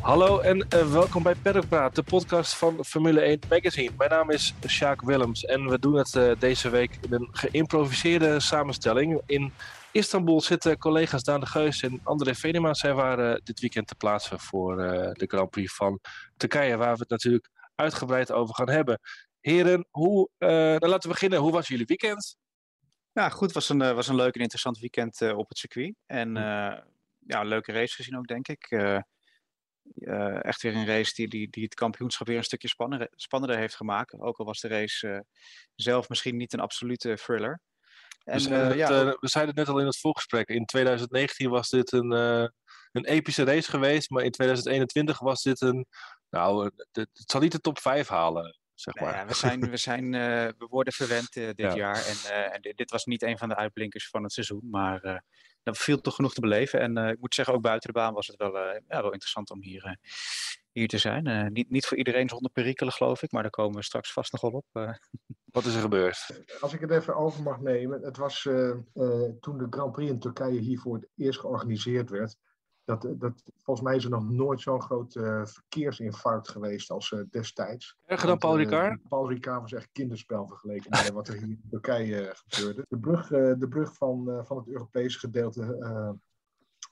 Hallo en eh, welkom bij Paddock Praat, de podcast van Formule 1 Magazine. Mijn naam is Sjaak Willems en we doen het eh, deze week in een geïmproviseerde samenstelling. In Istanbul zitten collega's Daan de Geus en André Venema. Zij waren dit weekend te plaatsen voor eh, de Grand Prix van Turkije, waar we het natuurlijk uitgebreid over gaan hebben. Heren, hoe, eh, nou, laten we beginnen. Hoe was jullie weekend? Ja, goed. Het was een, eh, was een leuk en interessant weekend eh, op het circuit. En eh, ja, een leuke race gezien ook, denk ik. Eh, eh, echt weer een race die, die, die het kampioenschap weer een stukje spannender, spannender heeft gemaakt. Ook al was de race eh, zelf misschien niet een absolute thriller. we, En zeiden het, ja, we zeiden het net al in het voorgesprek. In 2019 was dit een, een epische race geweest, maar in 2021 was dit een. Nou, het, het zal niet de top 5 halen, zeg nou maar. ja, we, zijn, we, zijn, we worden verwend dit Ja. jaar. En, en dit, dit was niet een van de uitblinkers van het seizoen. Maar er viel toch genoeg te beleven. En eh, ik moet zeggen, ook buiten de baan was het wel, eh, ja, wel interessant om hier, eh, hier te zijn. Eh, niet, niet voor iedereen zonder perikelen, geloof ik. Maar daar komen we straks vast nog wel op. eh. Wat is er gebeurd? Als ik het even over mag nemen. Het was eh, eh, toen de Grand Prix in Turkije hier voor het eerst georganiseerd werd. Dat, dat, volgens mij is er nog nooit zo'n groot eh, verkeersinfarct geweest als eh, destijds. Erger dan Paul eh, Ricard? Paul Ricard was echt kinderspel vergeleken met wat er hier in Turkije eh, gebeurde. De brug, eh, de brug van, eh, van het Europese gedeelte eh,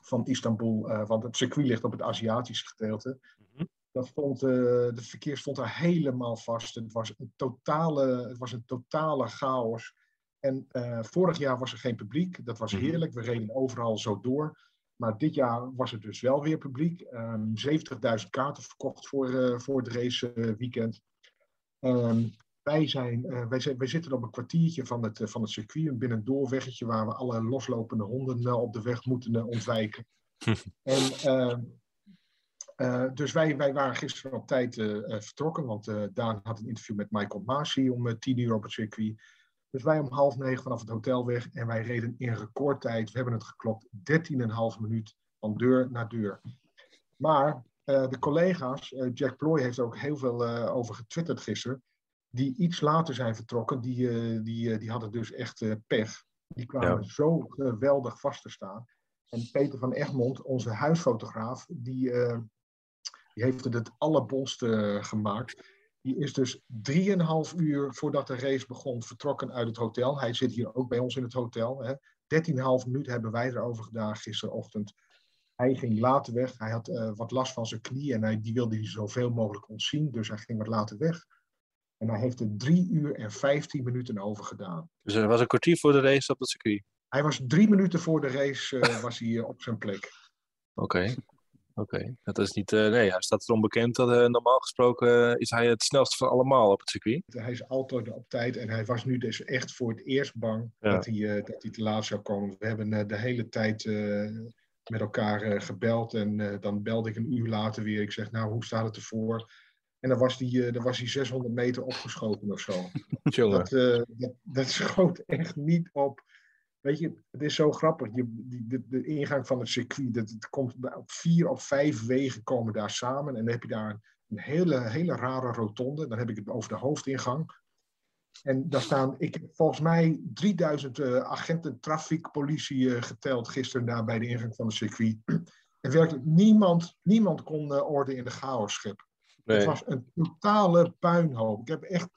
van Istanbul, eh, want het circuit ligt op het Aziatische gedeelte. Mhm. Dat stond, eh, de verkeer stond daar helemaal vast. Het was een totale, het was een totale chaos. En eh, vorig jaar was er geen publiek. Dat was Mhm. heerlijk. We reden overal zo door. Maar dit jaar was er dus wel weer publiek. Ehm 70.000 kaarten verkocht voor, eh, voor het race eh, weekend. Ehm, wij, zijn, eh, wij, zijn, wij zitten op een kwartiertje van het, eh, van het circuit. Binnen een doorweggetje waar we alle loslopende honden op de weg moeten ontwijken. en, ehm, eh, dus wij, wij waren gisteren op tijd vertrokken. Want Daan had een interview met Michael Masi om tien uur op het circuit. Dus wij om half negen vanaf het hotel weg. En wij reden in recordtijd, we hebben het geklokt, 13,5 minuut van deur naar deur. Maar eh, de collega's, eh, Jack Ploy heeft er ook heel veel eh, over getwitterd gisteren. Die iets later zijn vertrokken, die, die, die hadden dus echt pech. Die kwamen Ja. zo geweldig vast te staan. En Peter van Egmond, onze huisfotograaf, die, die heeft het het allerbonste gemaakt. Die is dus drieënhalf uur voordat de race begon vertrokken uit het hotel. Hij zit hier ook bij ons in het hotel. Hè. 13,5 minuut hebben wij erover gedaan gisterochtend. Hij ging later weg. Hij had eh, wat last van zijn knie en hij, die wilde hij zoveel mogelijk ontzien. Dus hij ging wat later weg. En hij heeft er 3 uur en 15 minuten over gedaan. Dus er was een kwartier voor de race op het circuit. Hij was drie minuten voor de race eh, was hij, eh, op zijn plek. Oké. Oké, dat is niet. eh, nee, hij staat erom bekend dat eh, normaal gesproken eh, is hij het snelste van allemaal op het circuit. Hij is altijd op tijd en hij was nu dus echt voor het eerst bang Ja. dat, hij, dat hij te laat zou komen. We hebben de hele tijd met elkaar gebeld en dan belde ik een uur later weer. Ik zeg, nou, hoe staat het ervoor? En dan was hij, eh, dan was hij 600 meter opgeschoten of zo. Dat, dat, dat schoot echt niet op. Weet je, het is zo grappig. Je, die, de, de ingang van het circuit, dat, het komt op vier of vijf wegen komen daar samen. En dan heb je daar een, een hele, hele rare rotonde. Dan heb ik het over de hoofdingang. En daar staan, ik heb volgens mij 3000 eh, agenten trafiek, politie eh, geteld gisteren daar bij de ingang van het circuit. En werkelijk niemand, niemand kon eh, orde in de chaos scheppen. Het was een totale puinhoop. Ik heb echt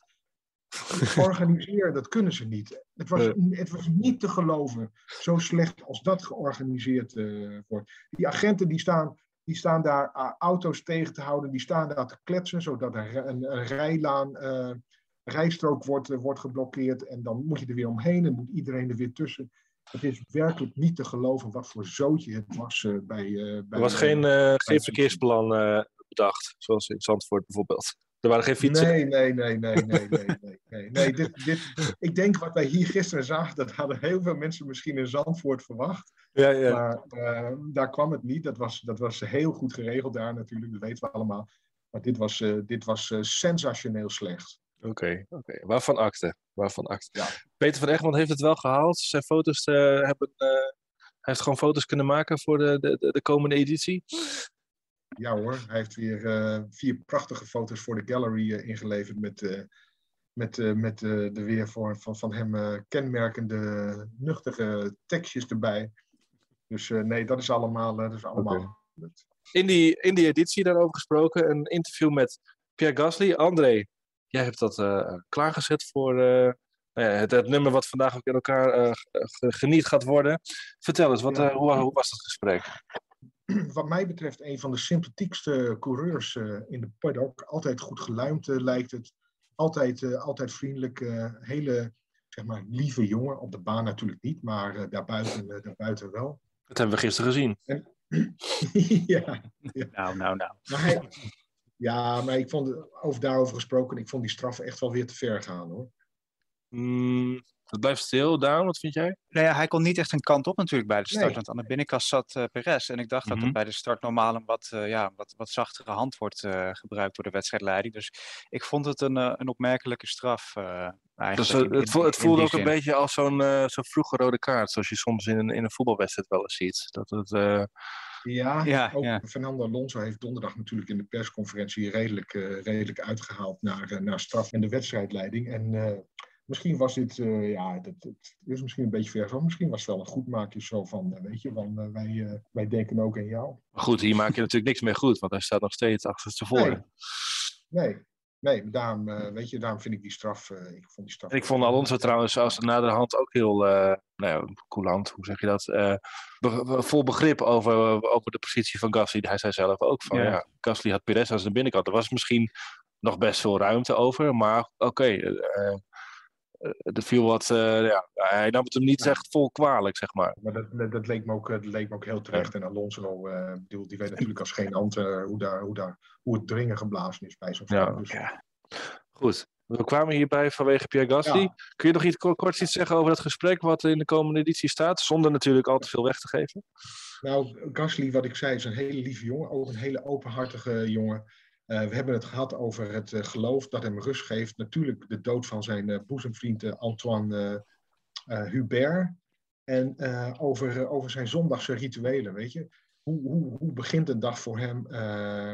georganiseerd, dat kunnen ze niet. Het was, het was niet te geloven, zo slecht als dat georganiseerd eh, wordt. Die agenten die staan, die staan daar eh, auto's tegen te houden, die staan daar te kletsen, zodat een, een, een rijlaan, eh, rijstrook wordt, wordt geblokkeerd. En dan moet je er weer omheen en moet iedereen er weer tussen. Het is werkelijk niet te geloven wat voor zootje het was bij, bij... Er was geen, geen verkeersplan bedacht, zoals in Zandvoort bijvoorbeeld. Er waren geen fietsen. Nee, nee, nee, nee, nee, nee, nee. nee, nee dit, dit, ik denk wat wij hier gisteren zagen, dat hadden heel veel mensen misschien in Zandvoort verwacht. Ja, ja. Maar eh, daar kwam het niet. Dat was, dat was heel goed geregeld daar natuurlijk, dat weten we allemaal. Maar dit was, eh, dit was eh, sensationeel slecht. Oké, oké. Waarvan akte? Waarvan akte? Ja. Peter van Egmond heeft het wel gehaald. Zijn foto's eh, hebben. hij heeft gewoon foto's kunnen maken voor de, de, de komende editie. Ja hoor, hij heeft weer eh, vier prachtige foto's voor de gallery eh, ingeleverd met, eh, met, eh, met eh, de weer voor, van, van hem eh, kenmerkende nuchtere tekstjes erbij. Dus eh, nee, dat is allemaal. dat is allemaal in, die, in die editie daarover gesproken, een interview met Pierre Gasly. André, jij hebt dat klaargezet voor het, het, nummer wat vandaag ook in elkaar geniet gaat worden. Vertel eens, wat, hoe, hoe was dat gesprek? wat mij betreft een van de sympathiekste coureurs uh, in de paddock. Altijd goed geluimd uh, lijkt het. Altijd, uh, altijd vriendelijk. hele zeg maar, lieve jongen. Op de baan natuurlijk niet, maar daarbuiten, daarbuiten wel. Dat hebben we gisteren gezien. En, ja, ja, Nou, nou, nou. Maar hij, ja, maar ik vond, over daarover gesproken, ik vond die straffen echt wel weer te ver gaan hoor. Mm, het blijft stil, Daan, wat vind jij? Nee, hij kon niet echt een kant op natuurlijk bij de start. Want aan de binnenkant zat uh, Perez. En ik dacht dat er mhm. bij de start normaal een wat, uh, ja, wat, wat zachtere hand wordt uh, gebruikt door de wedstrijdleiding. Dus ik vond het een, een opmerkelijke straf. dus het, in, het voelde ook een beetje als zo'n zo'n vroege rode kaart. Zoals je soms in een, in een voetbalwedstrijd wel eens ziet. Dat het... Ja, ja, ook ja. Fernando Alonso heeft donderdag natuurlijk in de persconferentie redelijk, redelijk uitgehaald naar, naar straf en de wedstrijdleiding. En Misschien was dit, uh, ja, dat, is misschien een beetje ver van. Misschien was het wel een goedmaakje zo van, uh, weet je, van, uh, wij, wij denken ook aan jou. Maar goed, hier maak je natuurlijk niks meer goed, want hij staat nog steeds achter tevoren. Nee, nee, nee daarom, weet je, daarom vind ik die straf, ik vond die straf... Ik vond Alonso trouwens als naderhand ook heel, nou ja, coulant, hoe zeg je dat, be vol begrip over, over de positie van Gasly. Hij zei zelf ook van, ja, ja Gasly had Perez aan zijn binnenkant. Er was misschien nog best veel ruimte over, maar oké, er eh, viel wat, uh, ja, hij nam het hem niet echt vol kwalijk, zeg maar. Maar dat, dat, leek, me ook, dat leek me ook heel terecht. En Alonso, die, die weet natuurlijk als geen hand hoe, daar, hoe, daar, hoe het dringen geblazen is bij zo'n ja. Dus... ja. Goed. We kwamen hierbij vanwege Pierre Gasly. Kun je nog iets kort iets zeggen over dat gesprek wat in de komende editie staat, zonder natuurlijk al te veel weg te geven? Nou, Gasly, wat ik zei, is een hele lieve jongen, ook een hele openhartige jongen. Uh, we hebben het gehad over het uh, geloof dat hem rust geeft. Natuurlijk de dood van zijn uh, boezemvriend Antoine Hubert. En over, over zijn zondagse rituelen, weet je. Hoe, hoe, hoe begint een dag voor hem?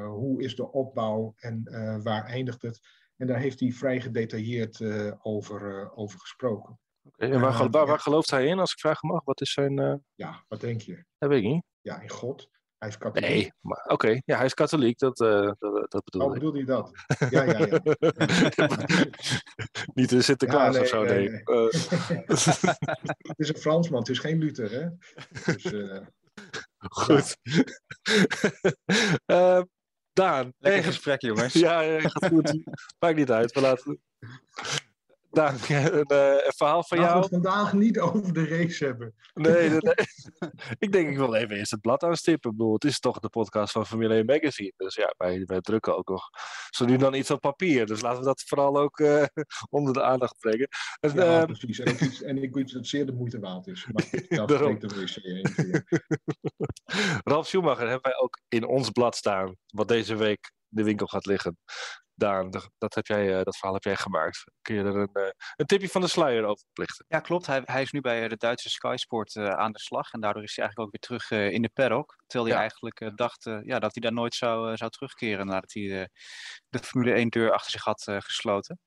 hoe is de opbouw en waar eindigt het? En daar heeft hij vrij gedetailleerd over, over gesproken. Okay, en waar, waar, waar, gelooft hij in, als ik vragen mag? Wat is zijn... Ja, wat denk je? Dat weet ik niet. Ja, in God. Hij is katholiek. Nee, maar oké. Ja, hij is katholiek. Dat, uh, dat, dat bedoel oh, bedoelde hij dat? Ja, ja, ja. Niet de Sinterklaas ja, nee, of zo, nee. nee. Uh. het is een Fransman, het is geen Luther, hè? Dus, uh, Goed. Ja. Daan. Lekker gesprek, jongens. ja, ja, gaat goed. Maakt niet uit. We laten... Daan, een, uh, een, verhaal van jou. We het vandaag niet over de race hebben. Nee, nee, nee. ik denk, ik wil even eerst het blad aanstippen. Ik bedoel, het is toch de podcast van Formule 1 Magazine. Dus ja, wij, wij drukken ook nog zo nu dan iets op papier. Dus laten we dat vooral ook uh, onder de aandacht brengen. En, ja, uh, precies. En, iets, en ik weet dat het zeer de moeite waard is. Maar dat de wc Ralf Schumacher hebben wij ook in ons blad staan. Wat deze week de winkel gaat liggen. Daan, dat, heb jij, eh, dat verhaal heb jij gemaakt. Kun je er een, eh, een tipje van de sluier over plichten? Ja, klopt. Hij, hij is nu bij eh, de Duitse Sky Sport aan de slag. En daardoor is hij eigenlijk ook weer terug in de paddock. Terwijl hij eigenlijk dacht ja, dat hij daar nooit zou, zou terugkeren nadat hij de Formule 1 deur achter zich had gesloten.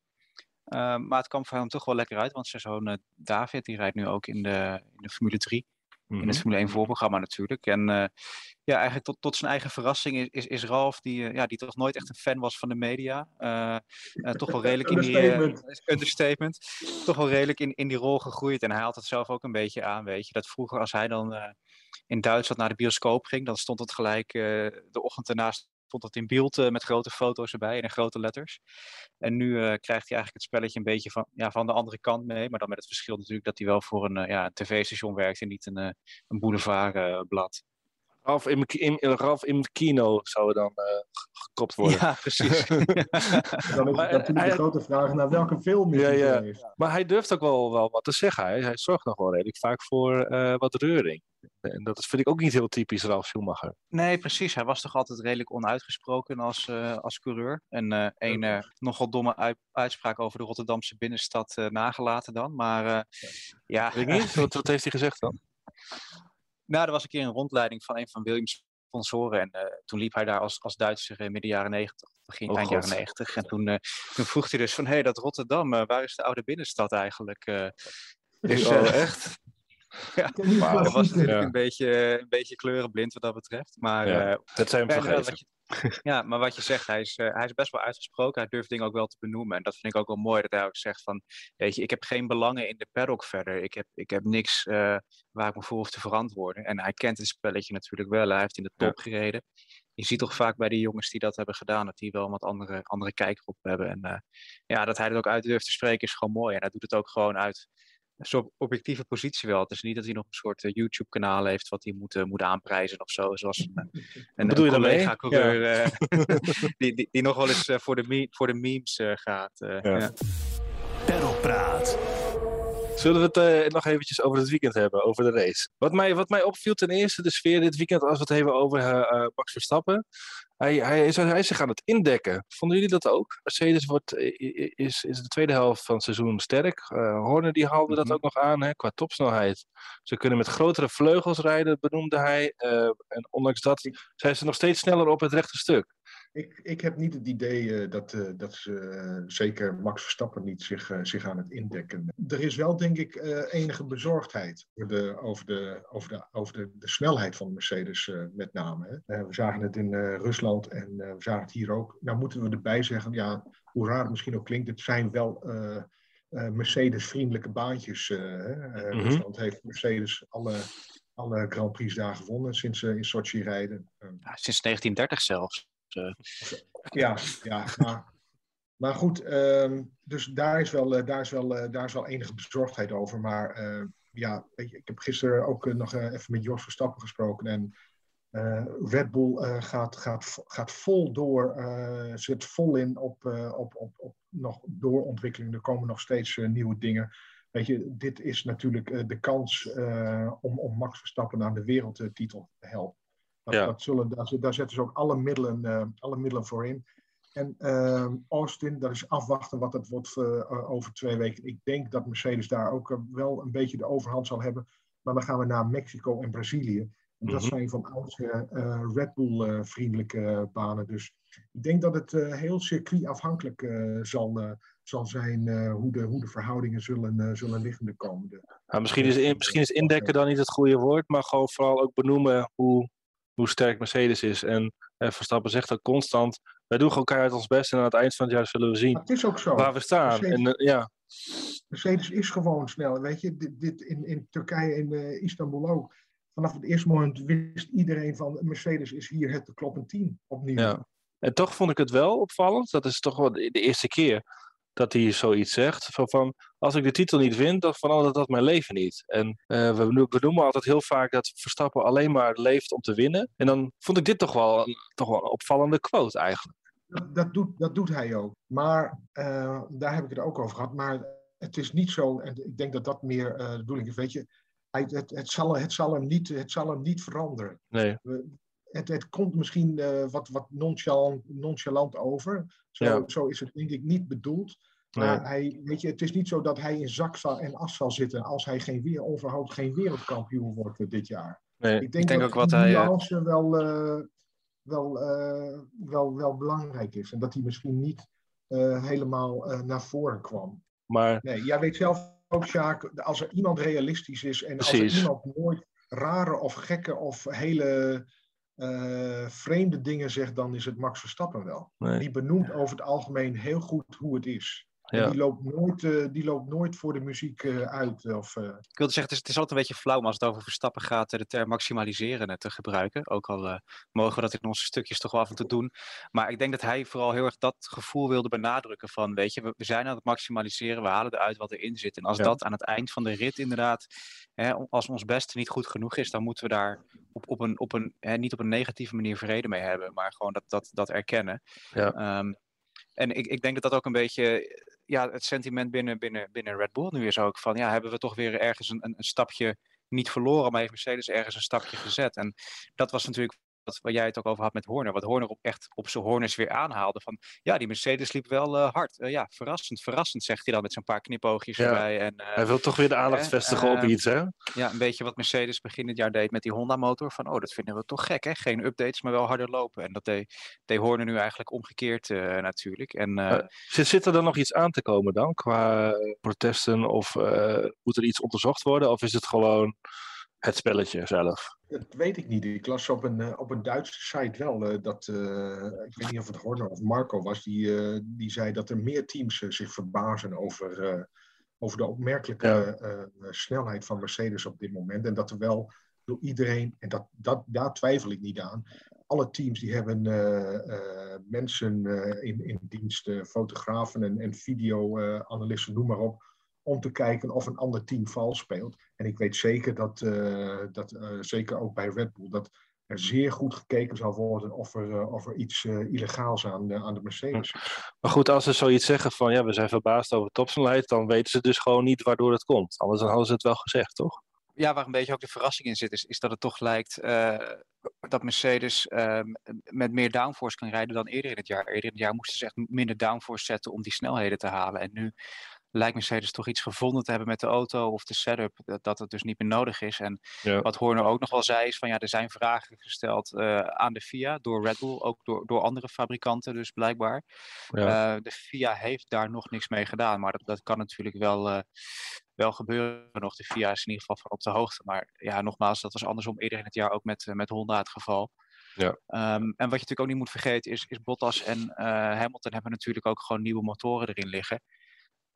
maar het kwam voor hem toch wel lekker uit, want zijn zoon David die rijdt nu ook in de, in de Formule 3. In het mhm. Formule 1 voorprogramma natuurlijk. En uh, ja, eigenlijk tot, tot zijn eigen verrassing is, is, is Ralf, die, uh, ja, die toch nooit echt een fan was van de media. Uh, toch wel redelijk in die... understatement. Toch wel redelijk in, in die rol gegroeid. En hij had het zelf ook een beetje aan, weet je. Dat vroeger als hij dan in Duitsland naar de bioscoop ging, dan stond het gelijk de ochtend ernaast stond dat in beeld uh, met grote foto's erbij en in grote letters. En nu uh, krijgt hij eigenlijk het spelletje een beetje van, ja, van de andere kant mee. Maar dan met het verschil natuurlijk dat hij wel voor een, uh, ja, tv-station werkt en niet een, een boulevardblad. Ralf in, in, Ralf in kino zou dan gekopt worden. Ja, precies. dan is maar, natuurlijk de grote vraag naar welke film ja, ja. heeft. Maar hij durft ook wel, wel wat te zeggen. Hij, hij zorgt nog wel redelijk vaak voor wat reuring. En dat vind ik ook niet heel typisch Ralf Schumacher. Nee, precies. Hij was toch altijd redelijk onuitgesproken als, uh, als coureur. En uh, een uh, nogal domme uitspraak over de Rotterdamse binnenstad nagelaten dan. Maar ja... Weet niet? wat, wat heeft hij gezegd dan? Nou, er was een keer een rondleiding van een van Williams sponsoren. En toen liep hij daar als, als Duitser in midden jaren negentig, begin oh, eind jaren negentig. En toen, toen vroeg hij dus van, hé, hey, dat Rotterdam, waar is de oude binnenstad eigenlijk? Dus, oh, echt? Ja, dat was natuurlijk een, beetje, een beetje kleurenblind wat dat betreft. Maar, ja, dat zijn hem vergeven. Ja, maar wat je zegt, hij is, uh, hij is best wel uitgesproken. Hij durft dingen ook wel te benoemen. En dat vind ik ook wel mooi, dat hij ook zegt van... Weet je, ik heb geen belangen in de paddock verder. Ik heb, ik heb niks uh, waar ik me voor hoef te verantwoorden. En hij kent het spelletje natuurlijk wel. Hij heeft in de top ja. gereden. Je ziet toch vaak bij die jongens die dat hebben gedaan... dat die wel een wat andere, andere kijk erop hebben. En uh, ja, dat hij er ook uit durft te spreken is gewoon mooi. En hij doet het ook gewoon uit een soort objectieve positie wel. Het is niet dat hij nog een soort uh, YouTube-kanaal heeft wat hij moet, uh, moet aanprijzen of zo. Zoals een, een, Bedoel een collega-coureur ja. uh, die, die, die, nog wel eens voor, de voor de memes gaat. Ja. Ja. Perlpraat. Zullen we het uh, nog eventjes over het weekend hebben, over de race? Wat mij, wat mij opviel ten eerste, de sfeer dit weekend, als we het hebben over uh, Max Verstappen. Hij, hij, is, hij is zich aan het indekken. Vonden jullie dat ook? Mercedes wordt, is, is de tweede helft van het seizoen sterk. Uh, Horner die haalde mm -hmm. dat ook nog aan hè, qua topsnelheid. Ze kunnen met grotere vleugels rijden, benoemde hij. en ondanks dat zijn ze nog steeds sneller op het rechte stuk. Ik, ik heb niet het idee uh, dat, uh, dat ze, uh, zeker Max Verstappen niet zich, zich aan het indekken. Er is wel, denk ik, enige bezorgdheid over de, over de, over de, over de, de snelheid van de Mercedes met name. Hè. we zagen het in Rusland en we zagen het hier ook. Nou moeten we erbij zeggen, ja, hoe raar het misschien ook klinkt, het zijn wel Mercedes-vriendelijke baantjes. Mm -hmm. Rusland heeft Mercedes alle alle Grand Prix daar gewonnen sinds ze in Sochi rijden. Ja, sinds 1930 zelfs. Ja, ja maar, maar goed, um, dus daar is, wel, daar, is wel, daar is wel enige bezorgdheid over. Maar uh, ja, weet je, ik heb gisteren ook nog even met Jos Verstappen gesproken. En Red Bull gaat, gaat, gaat vol door, zit vol in op, op, op, op nog doorontwikkeling. Er komen nog steeds nieuwe dingen. Weet je, dit is natuurlijk de kans om, om Max Verstappen aan de wereldtitel te helpen. Dat, ja. dat zullen, daar, daar, zetten ze ook alle middelen, uh, alle middelen voor in. En uh, Austin, dat is afwachten wat het wordt uh, over twee weken. Ik denk dat Mercedes daar ook wel een beetje de overhand zal hebben. Maar dan gaan we naar Mexico en Brazilië. En mm -hmm. dat zijn van oudsher Red Bull-vriendelijke banen. Dus ik denk dat het heel circuitafhankelijk zal, zal zijn hoe, de, hoe de verhoudingen zullen, zullen liggen de komende. Nou, misschien, is misschien is indekken dan niet het goede woord, maar gewoon vooral ook benoemen hoe hoe sterk Mercedes is. En eh, Verstappen zegt ook constant, wij doen gewoon keihard ons best en aan het eind van het jaar zullen we zien het is ook zo. waar we staan. Mercedes, en, uh, ja. Mercedes is gewoon snel. Weet je, dit, dit in, in Turkije, in uh, Istanbul ook. Vanaf het eerste moment wist iedereen van Mercedes is hier het kloppend team opnieuw. Ja. En toch vond ik het wel opvallend. Dat is toch wel de eerste keer dat hij zoiets zegt. Van, van, als ik de titel niet win, dan verandert dat mijn leven niet. En uh, we, we noemen altijd heel vaak dat Verstappen alleen maar leeft om te winnen. En dan vond ik dit toch wel een, toch wel een opvallende quote eigenlijk. Dat, dat, doet, dat doet hij ook. Maar uh, daar heb ik het ook over gehad. Maar het is niet zo, en ik denk dat dat meer uh, de bedoeling is, weet je. Hij, het, het, zal, het, zal hem niet, het zal hem niet veranderen. Nee. Het, het, komt misschien uh, wat, wat nonchalant, nonchalant over. Zo, ja. zo, is het denk ik niet bedoeld. Maar nee. hij, weet je, het is niet zo dat hij in zak en as zal zitten als hij geen weer, geen wereldkampioen wordt uh, dit jaar. Nee, ik denk, ik denk dat ook wat hij. nuance wel, uh, wel, wel, wel belangrijk is. En dat hij misschien niet helemaal naar voren kwam. Maar... Nee, jij weet zelf ook, Sjaak, als er iemand realistisch is en Precies. als er iemand nooit rare of gekke of hele uh, vreemde dingen zegt, dan is het Max Verstappen wel. Nee. Die benoemt over het algemeen heel goed hoe het is. Ja. Die, loopt nooit, uh, die loopt nooit voor de muziek uh, uit. Of, Ik wilde zeggen, het is, het is, altijd een beetje flauw als het over Verstappen gaat de term maximaliseren te gebruiken. Ook al mogen we dat in onze stukjes toch wel af en toe doen. Maar ik denk dat hij vooral heel erg dat gevoel wilde benadrukken van, weet je, we, we zijn aan het maximaliseren, we halen eruit wat erin zit. En als ja. dat aan het eind van de rit inderdaad, hè, als ons beste niet goed genoeg is, dan moeten we daar op, op een, op een hè, niet op een negatieve manier vrede mee hebben, maar gewoon dat, dat, dat erkennen. Ja. Um, en ik, ik denk dat dat ook een beetje ja, het sentiment binnen, binnen, binnen Red Bull nu is ook van, ja, hebben we toch weer ergens een, een, een stapje niet verloren, maar heeft Mercedes ergens een stapje gezet. En dat was natuurlijk waar jij het ook over had met Horner. Wat Horner op echt op zijn Horners weer aanhaalde. Van ja, die Mercedes liep wel uh, hard. Uh, ja, verrassend, verrassend, zegt hij dan met zo'n paar knipoogjes ja, erbij. En, uh, hij wil toch weer de aandacht vestigen op iets, hè? Ja, een beetje wat Mercedes begin het jaar deed met die Honda-motor. Van oh, dat vinden we toch gek, hè? Geen updates, maar wel harder lopen. En dat deed, deed Horner nu eigenlijk omgekeerd natuurlijk. En, zit er dan nog iets aan te komen dan, qua protesten? Of moet er iets onderzocht worden? Of is het gewoon het spelletje zelf? Dat weet ik niet. Ik las op een, eh, op een Duitse site wel uh, dat, uh, ik weet niet of het Horner of Marco was, die, uh, die zei dat er meer teams zich verbazen over, over de opmerkelijke ja. snelheid van Mercedes op dit moment. En dat er wel door iedereen, en dat, dat, daar twijfel ik niet aan, alle teams die hebben mensen in, in dienst, fotografen en, en videoanalisten, noem maar op, om te kijken of een ander team vals speelt. En ik weet zeker dat, uh, dat uh, zeker ook bij Red Bull, dat er zeer goed gekeken zal worden of er, uh, of er iets illegaals aan, aan de Mercedes is. Maar goed, als ze zoiets zeggen van ja, we zijn verbaasd over topsnelheid, dan weten ze dus gewoon niet waardoor het komt. Anders dan hadden ze het wel gezegd, toch? Ja, waar een beetje ook de verrassing in zit, is, is dat het toch lijkt dat Mercedes ehm, met meer downforce kan rijden dan eerder in het jaar. Eerder in het jaar moesten ze echt minder downforce zetten om die snelheden te halen. En nu lijkt Mercedes toch iets gevonden te hebben met de auto of de setup, dat, dat het dus niet meer nodig is. En wat Horner ook nog wel zei is van ja, er zijn vragen gesteld uh, aan de FIA door Red Bull, ook door, door andere fabrikanten dus blijkbaar. Ja. Uh, de FIA heeft daar nog niks mee gedaan, maar dat, dat kan natuurlijk wel, uh, wel gebeuren nog. De FIA is in ieder geval van op de hoogte. Maar ja, nogmaals, dat was andersom eerder in het jaar ook met, met Honda het geval. Ja. Um, en wat je natuurlijk ook niet moet vergeten is, is Bottas en Hamilton hebben natuurlijk ook gewoon nieuwe motoren erin liggen.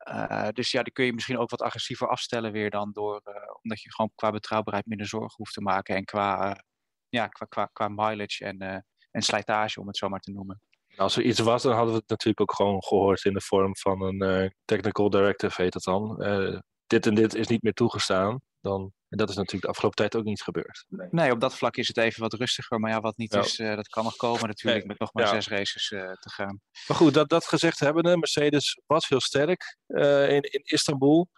Uh, dus ja, die kun je misschien ook wat agressiever afstellen weer dan door, uh, omdat je gewoon qua betrouwbaarheid minder zorgen hoeft te maken en qua, uh, ja, qua, qua, qua mileage en, en slijtage, om het zo maar te noemen. Als er iets was, dan hadden we het natuurlijk ook gewoon gehoord in de vorm van een technical directive, heet het dan. dit en dit is niet meer toegestaan. Dan en dat is natuurlijk de afgelopen tijd ook niet gebeurd. Nee, op dat vlak is het even wat rustiger. Maar ja, wat niet is, uh, dat kan nog komen natuurlijk met nog maar zes races uh, te gaan. Maar goed, dat, dat gezegd hebbende, Mercedes was heel sterk uh, in, in Istanbul.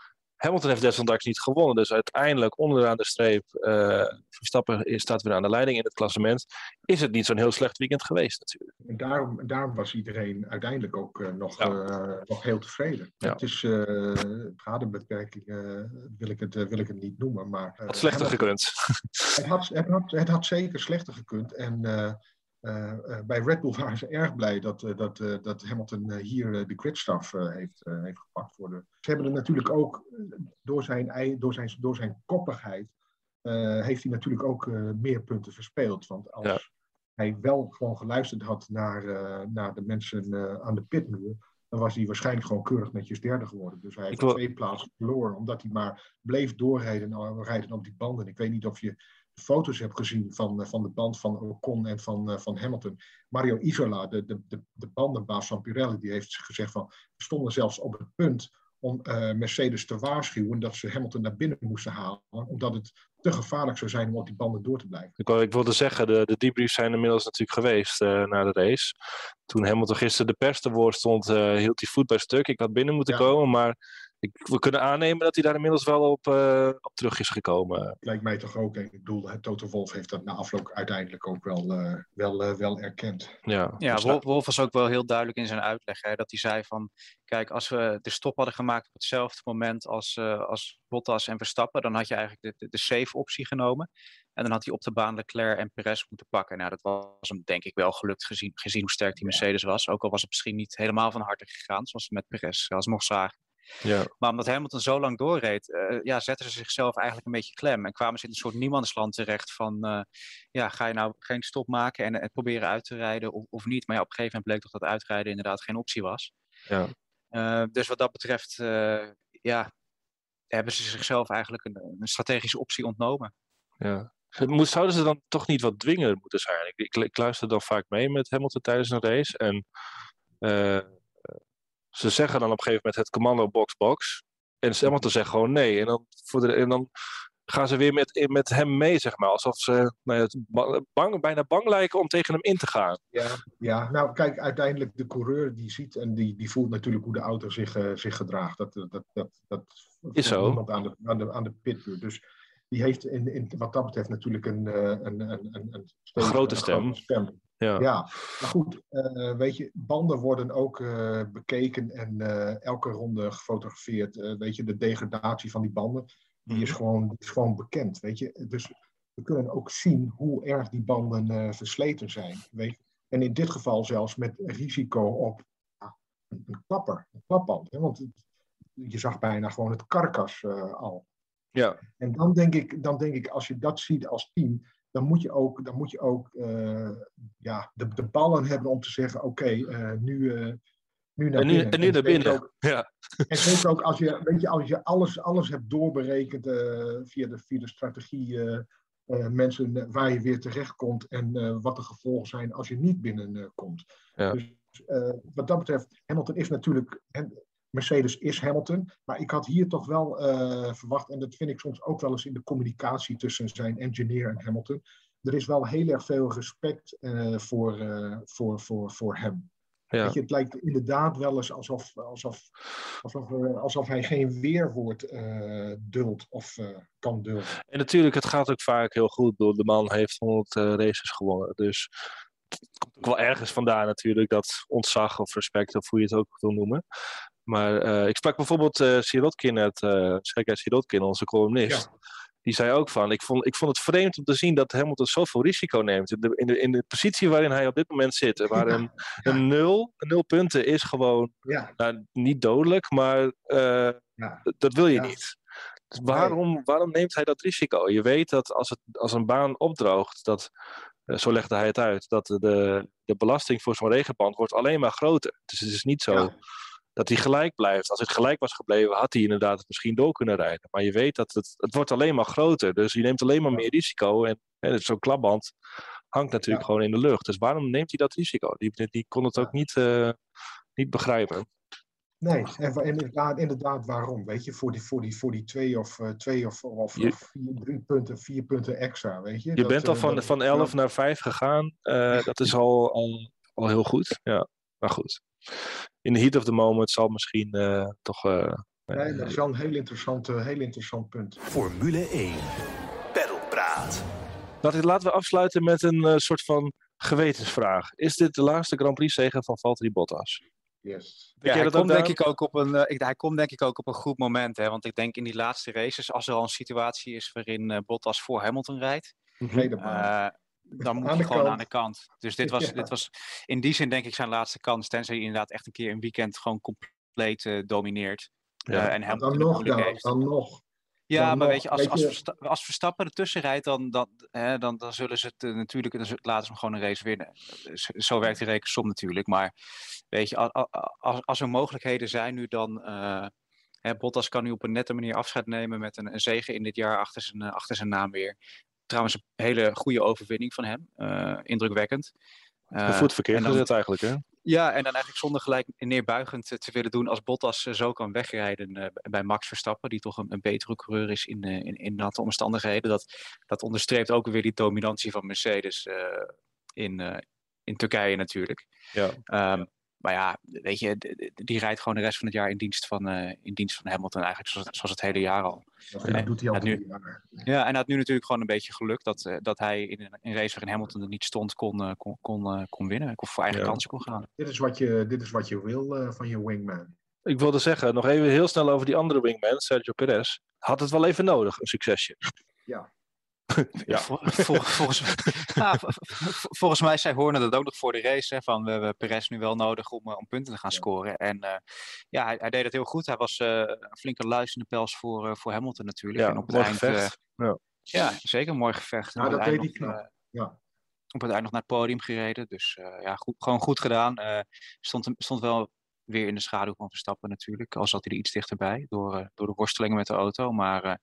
Hamilton heeft desondanks niet gewonnen. Dus uiteindelijk onderaan de streep, uh, Verstappen staat weer aan de leiding in het klassement. Is het niet zo'n heel slecht weekend geweest natuurlijk. En daarom, daarom was iedereen uiteindelijk ook uh, nog, ja. uh, nog heel tevreden. Ja. Het is, schadebeperking wil, ik het, wil ik het niet noemen. Maar, had slechter gekund. Het had, het, had, het had zeker slechter gekund. En uh, uh, bij Red Bull waren ze erg blij dat, uh, dat, dat Hamilton hier de gridstaf heeft, heeft gepakt. Voor de... Ze hebben er natuurlijk ook, door zijn, door zijn, door zijn koppigheid, heeft hij natuurlijk ook meer punten verspeeld. Want als ja. hij wel gewoon geluisterd had naar, naar de mensen aan de pitmuur, dan was hij waarschijnlijk gewoon keurig netjes derde geworden. Dus hij heeft wil... twee plaatsen verloren, omdat hij maar bleef doorrijden rijden op die banden. Ik weet niet of je foto's heb gezien van, eh, van de band van Ocon en van, uh, van Hamilton. Mario Isola, de, de, de, de bandenbaas van Pirelli, die heeft gezegd van... we stonden zelfs op het punt om uh, Mercedes te waarschuwen dat ze Hamilton naar binnen moesten halen. Omdat het te gevaarlijk zou zijn om op die banden door te blijven. Ik, ik wilde zeggen, de, de debriefs zijn inmiddels natuurlijk geweest uh, na de race. Toen Hamilton gisteren de pers te woord stond, uh, hield hij voet bij stuk. Ik had binnen moeten ja. komen, maar ik, we kunnen aannemen dat hij daar inmiddels wel op, uh, op terug is gekomen. Lijkt mij toch ook. Ik bedoel, Toto Wolf heeft dat na afloop uiteindelijk ook wel, uh, wel, uh, wel erkend. Ja, ja dus Wolf, Wolf, was ook wel heel duidelijk in zijn uitleg. Hè, dat hij zei van, kijk, als we de stop hadden gemaakt op hetzelfde moment als, als Bottas en Verstappen, dan had je eigenlijk de, de, de safe optie genomen. En dan had hij op de baan Leclerc en Perez moeten pakken. Nou, dat was hem denk ik wel gelukt gezien, gezien hoe sterk die Mercedes was. Ook al was het misschien niet helemaal van harte gegaan, zoals we met Perez alsnog zagen. Ja. Maar omdat Hamilton zo lang doorreed, uh, ja, zetten ze zichzelf eigenlijk een beetje klem. En kwamen ze in een soort niemandsland terecht van, uh, ja, ga je nou geen stop maken en, en proberen uit te rijden of, of, niet? Maar ja, op een gegeven moment bleek toch dat uitrijden inderdaad geen optie was. Ja. Uh, dus wat dat betreft, ja, hebben ze zichzelf eigenlijk een, een strategische optie ontnomen. Ja. Zouden ze dan toch niet wat dwingender moeten zijn? Ik, ik, ik luister dan vaak mee met Hamilton tijdens een race. En ze zeggen dan op een gegeven moment het commando box box. En Hamilton zegt gewoon nee. En dan, voor de, en dan gaan ze weer met, met hem mee, zeg maar. Alsof ze nou ja, bang, bijna bang lijken om tegen hem in te gaan. Ja, ja, nou kijk, uiteindelijk de coureur die ziet en die, die voelt natuurlijk hoe de auto zich, uh, zich gedraagt. Dat, dat, dat, dat is zo. Aan de, aan de, aan de pitbuur. Dus die heeft in, in, wat dat betreft natuurlijk een, een, een, een, een, grote stem. stem. Ja. ja, maar goed, weet je, banden worden ook bekeken en elke ronde gefotografeerd. weet je, de degradatie van die banden, die is, mhm. gewoon, is gewoon bekend, weet je. Dus we kunnen ook zien hoe erg die banden versleten zijn, weet je. En in dit geval zelfs met risico op een klapper, een klapband. Hè? Want je zag bijna gewoon het karkas al. Ja. En dan denk, ik, dan denk ik, als je dat ziet als team, dan moet je ook, dan moet je ook uh, ja, de, de ballen hebben om te zeggen: oké, okay, uh, nu, nu naar en nu, binnen. En nu naar binnen. Ook, ja. En zeker ook als je, weet je, als je alles, alles hebt doorberekend via, de, via de strategie mensen waar je weer terecht komt en wat de gevolgen zijn als je niet binnenkomt. Ja. Dus wat dat betreft, Hamilton is natuurlijk, Mercedes is Hamilton, maar ik had hier toch wel verwacht, en dat vind ik soms ook wel eens in de communicatie tussen zijn engineer en Hamilton, er is wel heel erg veel respect voor, voor, voor, voor hem. Ja. je, het lijkt inderdaad wel eens alsof, alsof, alsof, alsof hij geen weerwoord uh, duldt of uh, kan dulden. En natuurlijk, het gaat ook vaak heel goed. De man heeft 100 uh, races gewonnen. Dus het komt ook wel ergens vandaan natuurlijk, dat ontzag of respect, of hoe je het ook wil noemen. Maar ik sprak bijvoorbeeld uh, Sirotkin, het, uh, Sirotkin, onze columnist. Ja die zei ook van, ik vond, ik vond het vreemd om te zien dat Hamilton zoveel risico neemt. In de, in de, in de positie waarin hij op dit moment zit, waar een, een, nul, een nul punten is gewoon ja. nou, niet dodelijk, maar uh, dat wil je niet. Dus waarom, waarom neemt hij dat risico? Je weet dat als, het, als een baan opdroogt, dat, zo legde hij het uit, dat de, de belasting voor zo'n regenband wordt alleen maar groter. Dus het is niet zo dat hij gelijk blijft. Als het gelijk was gebleven, had hij inderdaad misschien door kunnen rijden. Maar je weet dat het, het wordt alleen maar groter. Dus je neemt alleen maar meer risico. En, en zo'n klapband hangt natuurlijk gewoon in de lucht. Dus waarom neemt hij dat risico? Die, die kon het ook niet, uh, niet begrijpen. Nee, en inderdaad, inderdaad waarom? Weet je, voor die, voor die, voor die twee of, uh, twee of, of, je, of vier, drie punten, vier punten extra, weet je. Je dat, bent al van, uh, van 11 naar 5 gegaan. dat is al, al, al heel goed. Ja, maar goed in de heat of the moment zal misschien uh, toch. Uh, nee, dat is wel een heel interessant, uh, heel interessant punt. Formule 1. Pedalpraat. Laten we afsluiten met een soort van gewetensvraag. Is dit de laatste Grand Prix zegen van Valtteri Bottas? Yes. Ja, hij, komt denk ik ook op een, ik, hij komt denk ik ook op een goed moment. Hè? Want ik denk in die laatste races, als er al een situatie is waarin Bottas voor Hamilton rijdt, dan moet hij gewoon kant. aan de kant. Dus dit was, dit was in die zin denk ik zijn laatste kans. Tenzij hij inderdaad echt een keer een weekend gewoon compleet uh, domineert. Ja. Uh, en hem dan nog, ja, dan nog. Ja, dan maar nog, weet je, als, weet als, je... Verstappen, als Verstappen ertussen rijdt, dan, dan, hè, dan, dan zullen ze het uh, natuurlijk, dan laten ze hem gewoon een race winnen. Zo, zo werkt die rekensom natuurlijk. Maar weet je, als, als, als er mogelijkheden zijn nu dan... Hè, Bottas kan nu op een nette manier afscheid nemen met een, een zege in dit jaar achter zijn, achter zijn naam weer trouwens een hele goede overwinning van hem. Uh, indrukwekkend. De voet verkeerd gezet eigenlijk, hè? Ja, en dan eigenlijk zonder gelijk neerbuigend te willen doen als Bottas zo kan wegrijden bij Max Verstappen, die toch een, een betere coureur is in, in, in natte omstandigheden. Dat, dat onderstreept ook weer die dominantie van Mercedes uh, in, in Turkije natuurlijk. Ja. Um, maar ja, weet je, die rijdt gewoon de rest van het jaar in dienst van, uh, in dienst van Hamilton eigenlijk zoals, zoals het hele jaar al. Ja, en, doet hij al nu, Ja, en hij had nu natuurlijk gewoon een beetje geluk dat, uh, dat hij in een, een race waarin Hamilton er niet stond kon, uh, kon, kon, kon winnen. Of voor eigen ja. kansen kon gaan. Dit is wat je, dit is wat je wil van je wingman. Ik wilde zeggen, nog even heel snel over die andere wingman, Sergio Perez. Had het wel even nodig, een succesje. Ja, ja. Vol, vol, volgens, nou, volgens, mij zei Horner dat ook nog voor de race. Hè, van we hebben Perez nu wel nodig om, uh, om punten te gaan scoren. En uh, ja, hij, hij, deed het heel goed. Hij was uh, een flinke luis in de pels voor, voor Hamilton natuurlijk. Ja, en op het eind, ja. ja. zeker een mooi gevecht. Ja, dat deed hij knap. Ja. Op het eind nog naar het podium gereden. Dus ja, goed, gewoon goed gedaan. stond, stond wel weer in de schaduw van Verstappen natuurlijk. Al zat hij er iets dichterbij door, door de worstelingen met de auto. Maar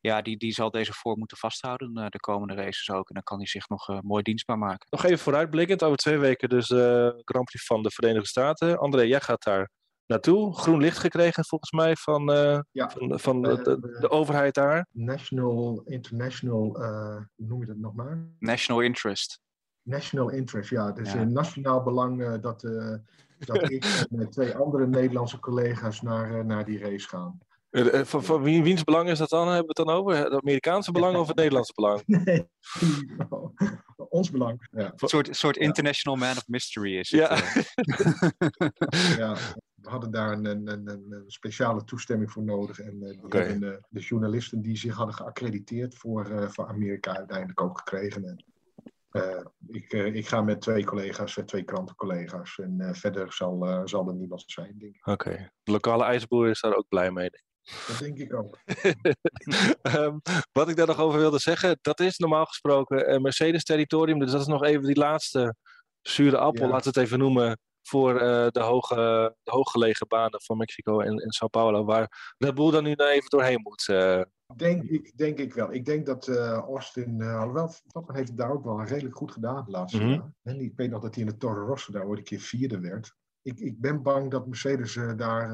ja, die, die zal deze vorm moeten vasthouden uh, de komende races ook. En dan kan hij zich nog uh, mooi dienstbaar maken. Nog even vooruitblikkend, over twee weken dus de uh, Grand Prix van de Verenigde Staten. André, jij gaat daar naartoe. Groen licht gekregen volgens mij van, ja, van, van de, de, de, overheid daar. National, international, hoe noem je dat nog maar? National interest. National interest, ja. Dus ja. nationaal belang dat, dat ik en twee andere Nederlandse collega's naar, naar die race gaan. Eh, eh, Van, van wie, wiens belang is dat dan? Hebben we het dan over? Het Amerikaanse belang of het Nederlandse belang? Nee, ons belang. Ja, Een soort, soort international man of mystery is het. Ja. eh. ja. We hadden daar een, een, een, een speciale toestemming voor nodig. En eh, hebben eh, de journalisten die zich hadden geaccrediteerd voor, eh, voor Amerika uiteindelijk ook gekregen. En, eh, ik, eh, ik ga met twee collega's, twee krantencollega's. En eh, verder zal, eh, zal er niemand zijn, denk ik. Oké. De lokale ijsboer is daar ook blij mee. Dat denk ik ook. Ehm, wat ik daar nog over wilde zeggen, dat is normaal gesproken eh, Mercedes-territorium. Dus dat is nog even die laatste zure appel, Ja. laten we het even noemen, voor eh, de, hoge, de hooggelegen banen van Mexico en, en Sao Paulo, waar Red Bull dan nu nou even doorheen moet. eh. Denk ik, denk ik wel. Ik denk dat eh, Austin, alhoewel Verstappen heeft het daar ook wel redelijk goed gedaan de laatste Mhm. En ik weet nog dat hij in de Toro Rosso daar ooit een keer vierde werd. Ik, ik ben bang dat Mercedes daar,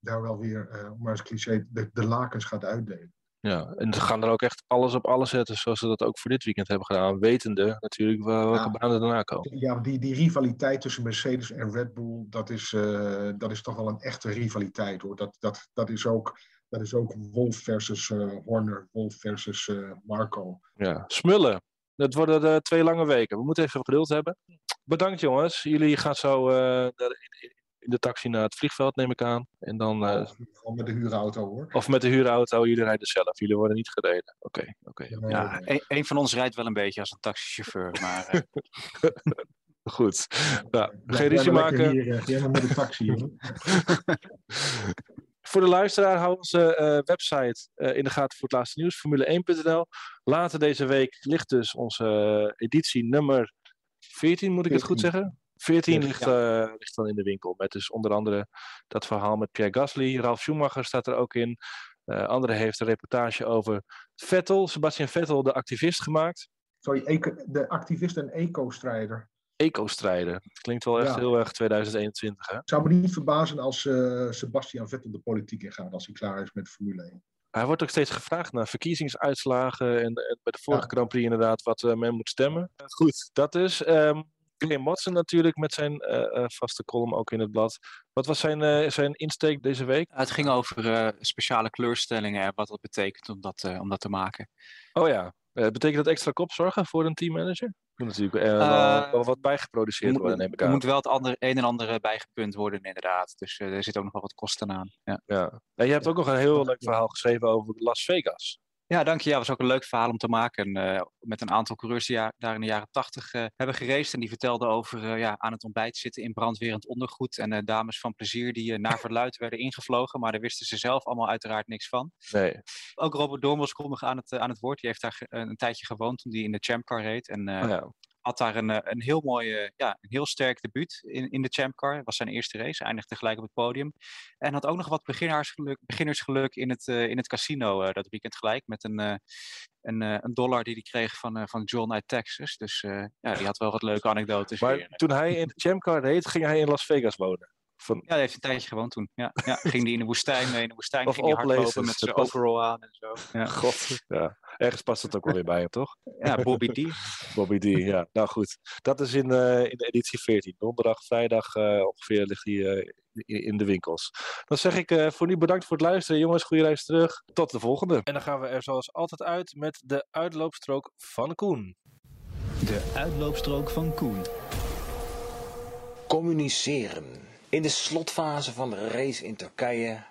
daar wel weer, eh, maar eens cliché, de, de lakens gaat uitdelen. ja, en ze gaan er ook echt alles op alles zetten, zoals ze dat ook voor dit weekend hebben gedaan. Wetende natuurlijk wel- welke Ja. banen daarna komen. Ja, die, die rivaliteit tussen Mercedes en Red Bull, dat is, eh, dat is toch wel een echte rivaliteit hoor. Dat, dat, dat, is, ook, dat is ook Wolf versus eh, Horner, Wolf versus Marco. Ja, smullen. Het worden de twee lange weken. We moeten even geduld hebben. Bedankt jongens. Jullie gaan zo in, in de taxi naar het vliegveld, neem ik aan. En dan, eh, Gewoon met de huurauto hoor. of met de huurauto, jullie rijden zelf. Jullie worden niet gereden. Oké, oké. Ja, nee. een, een van ons rijdt wel een beetje als een taxichauffeur. Maar eh, Goed. Nou, Ja, geen ruzie maken. Hier, eh, jij maar met de taxi hoor. Voor de luisteraar, hou onze eh, website eh, in de gaten voor het laatste nieuws, formule1.nl. Later deze week ligt dus onze eh, editie nummer 14, moet ik het goed 14. zeggen? 14 Ja. ligt, eh, ligt dan in de winkel. Met dus onder andere dat verhaal met Pierre Gasly. Ralf Schumacher staat er ook in. Eh andere heeft een reportage over Vettel, Sebastian Vettel, de activist gemaakt. Sorry, eco- de activist en eco-strijder. Eco-strijden. Het klinkt wel echt Ja. heel erg 2021, hè? Het zou me niet verbazen als eh, Sebastian Vettel de politiek ingaat als hij klaar is met Formule 1. Hij wordt ook steeds gevraagd naar verkiezingsuitslagen. En, en bij de vorige Ja. Grand Prix inderdaad wat eh, men moet stemmen. Goed, dat dus. Ehm Graham Watson natuurlijk met zijn eh, eh, vaste column ook in het blad. Wat was zijn, eh, zijn insteek deze week? het ging over speciale kleurstellingen en wat dat betekent om dat, om dat te maken. Oh ja, betekent dat extra kopzorgen voor een teammanager? Er moet natuurlijk wel, wel wat bijgeproduceerd Er worden, neem ik er aan. moet wel het andere, een en ander bijgepunt worden, inderdaad. Dus er zit ook nog wel wat kosten aan. Ja, Ja. En je hebt ook nog een heel leuk verhaal geschreven over Las Vegas. Ja dank je. Ja, was ook een leuk verhaal om te maken. eh, met een aantal coureurs die ja- daar in de jaren tachtig eh, hebben geraced. En die vertelden over eh, ja, aan het ontbijt zitten in brandwerend ondergoed. En dames van plezier die naar verluid werden ingevlogen. Maar daar wisten ze zelf allemaal uiteraard niks van. Nee. Ook Robert Dormels komt nog aan het, aan het woord. Die heeft daar een tijdje gewoond toen hij in de Champcar reed. En Oh ja. Had daar een, eh, een heel mooi, ja, een heel sterk debuut in, in de Champcar. Het was zijn eerste race, eindigde gelijk op het podium. En had ook nog wat beginnersgeluk, beginnersgeluk in, het, eh, in het casino eh, dat weekend gelijk. Met een, een, een dollar die hij kreeg van, van John uit Texas. Dus ja, die had wel wat leuke anekdotes Maar weer. toen hij in de Chamcar reed, ging hij in Las Vegas wonen. Van, Ja, hij heeft een tijdje gewoond toen. Ja, ja, ging hij in de woestijn mee. In de woestijn Of ging hij hardlopen met zijn overall aan en zo. Ja, God. Ja. Ergens past het ook wel weer bij hem, toch? ja Bobby D. Bobby D, ja. Nou goed. Dat is in, eh, in de editie 14. Donderdag, vrijdag eh, ongeveer ligt hij eh, in, in de winkels. Dan zeg ik eh, voor nu bedankt voor het luisteren. Jongens, goede reis terug. Tot de volgende. En dan gaan we er zoals altijd uit met de uitloopstrook van Koen. De uitloopstrook van Koen. Communiceren. In de slotfase van de race in Turkije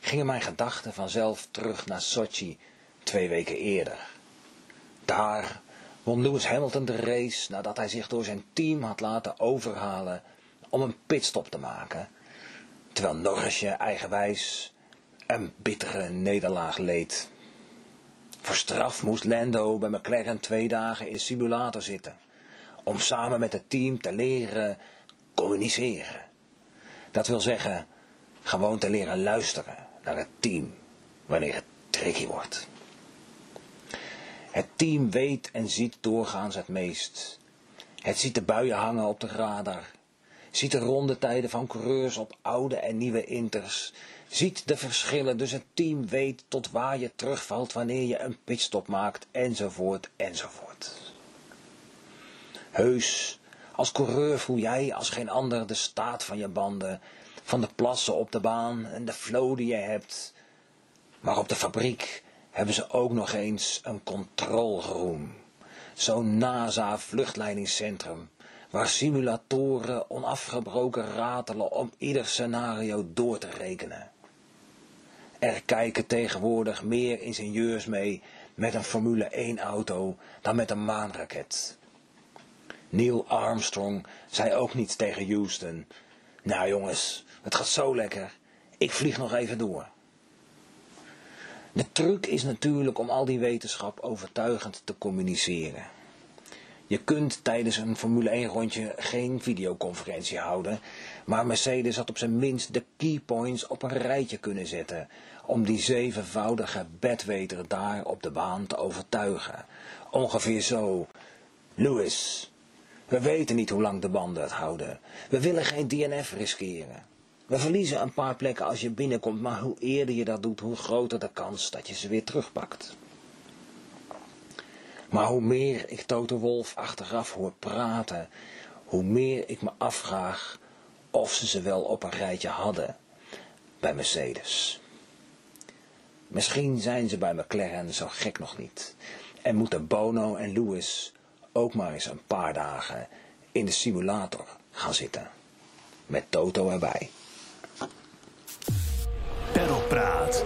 gingen mijn gedachten vanzelf terug naar Sochi twee weken eerder. Daar won Lewis Hamilton de race nadat hij zich door zijn team had laten overhalen om een pitstop te maken, terwijl Norrisje eigenwijs een bittere nederlaag leed. Voor straf moest Lando bij McLaren twee dagen in simulator zitten, om samen met het team te leren communiceren. Dat wil zeggen, gewoon te leren luisteren naar het team wanneer het tricky wordt. Het team weet en ziet doorgaans het meest. Het ziet de buien hangen op de radar. Ziet de rondetijden van coureurs op oude en nieuwe inters. Ziet de verschillen, dus het team weet tot waar je terugvalt wanneer je een pitstop maakt, enzovoort, enzovoort. Heus, als coureur voel jij als geen ander de staat van je banden, van de plassen op de baan en de flow die je hebt. Maar op de fabriek hebben ze ook nog eens een controlroom. Zo'n NASA-vluchtleidingscentrum, waar simulatoren onafgebroken ratelen om ieder scenario door te rekenen. Er kijken tegenwoordig meer ingenieurs mee met een Formule 1-auto dan met een maanraket. Neil Armstrong zei ook niet tegen Houston. Nou jongens, het gaat zo lekker. Ik vlieg nog even door. De truc is natuurlijk om al die wetenschap overtuigend te communiceren. Je kunt tijdens een Formule 1 rondje geen videoconferentie houden, maar Mercedes had op zijn minst de keypoints op een rijtje kunnen zetten om die zevenvoudige bedweter daar op de baan te overtuigen. Ongeveer zo. Lewis, we weten niet hoe lang de banden het houden. We willen geen DNF riskeren. We verliezen een paar plekken als je binnenkomt, maar hoe eerder je dat doet, hoe groter de kans dat je ze weer terugpakt. Maar hoe meer ik Toto Wolf achteraf hoor praten, hoe meer ik me afvraag of ze ze wel op een rijtje hadden bij Mercedes. Misschien zijn ze bij McLaren zo gek nog niet en moeten Bono en Lewis ook maar eens een paar dagen in de simulator gaan zitten. Met Toto erbij. Pedalpraat.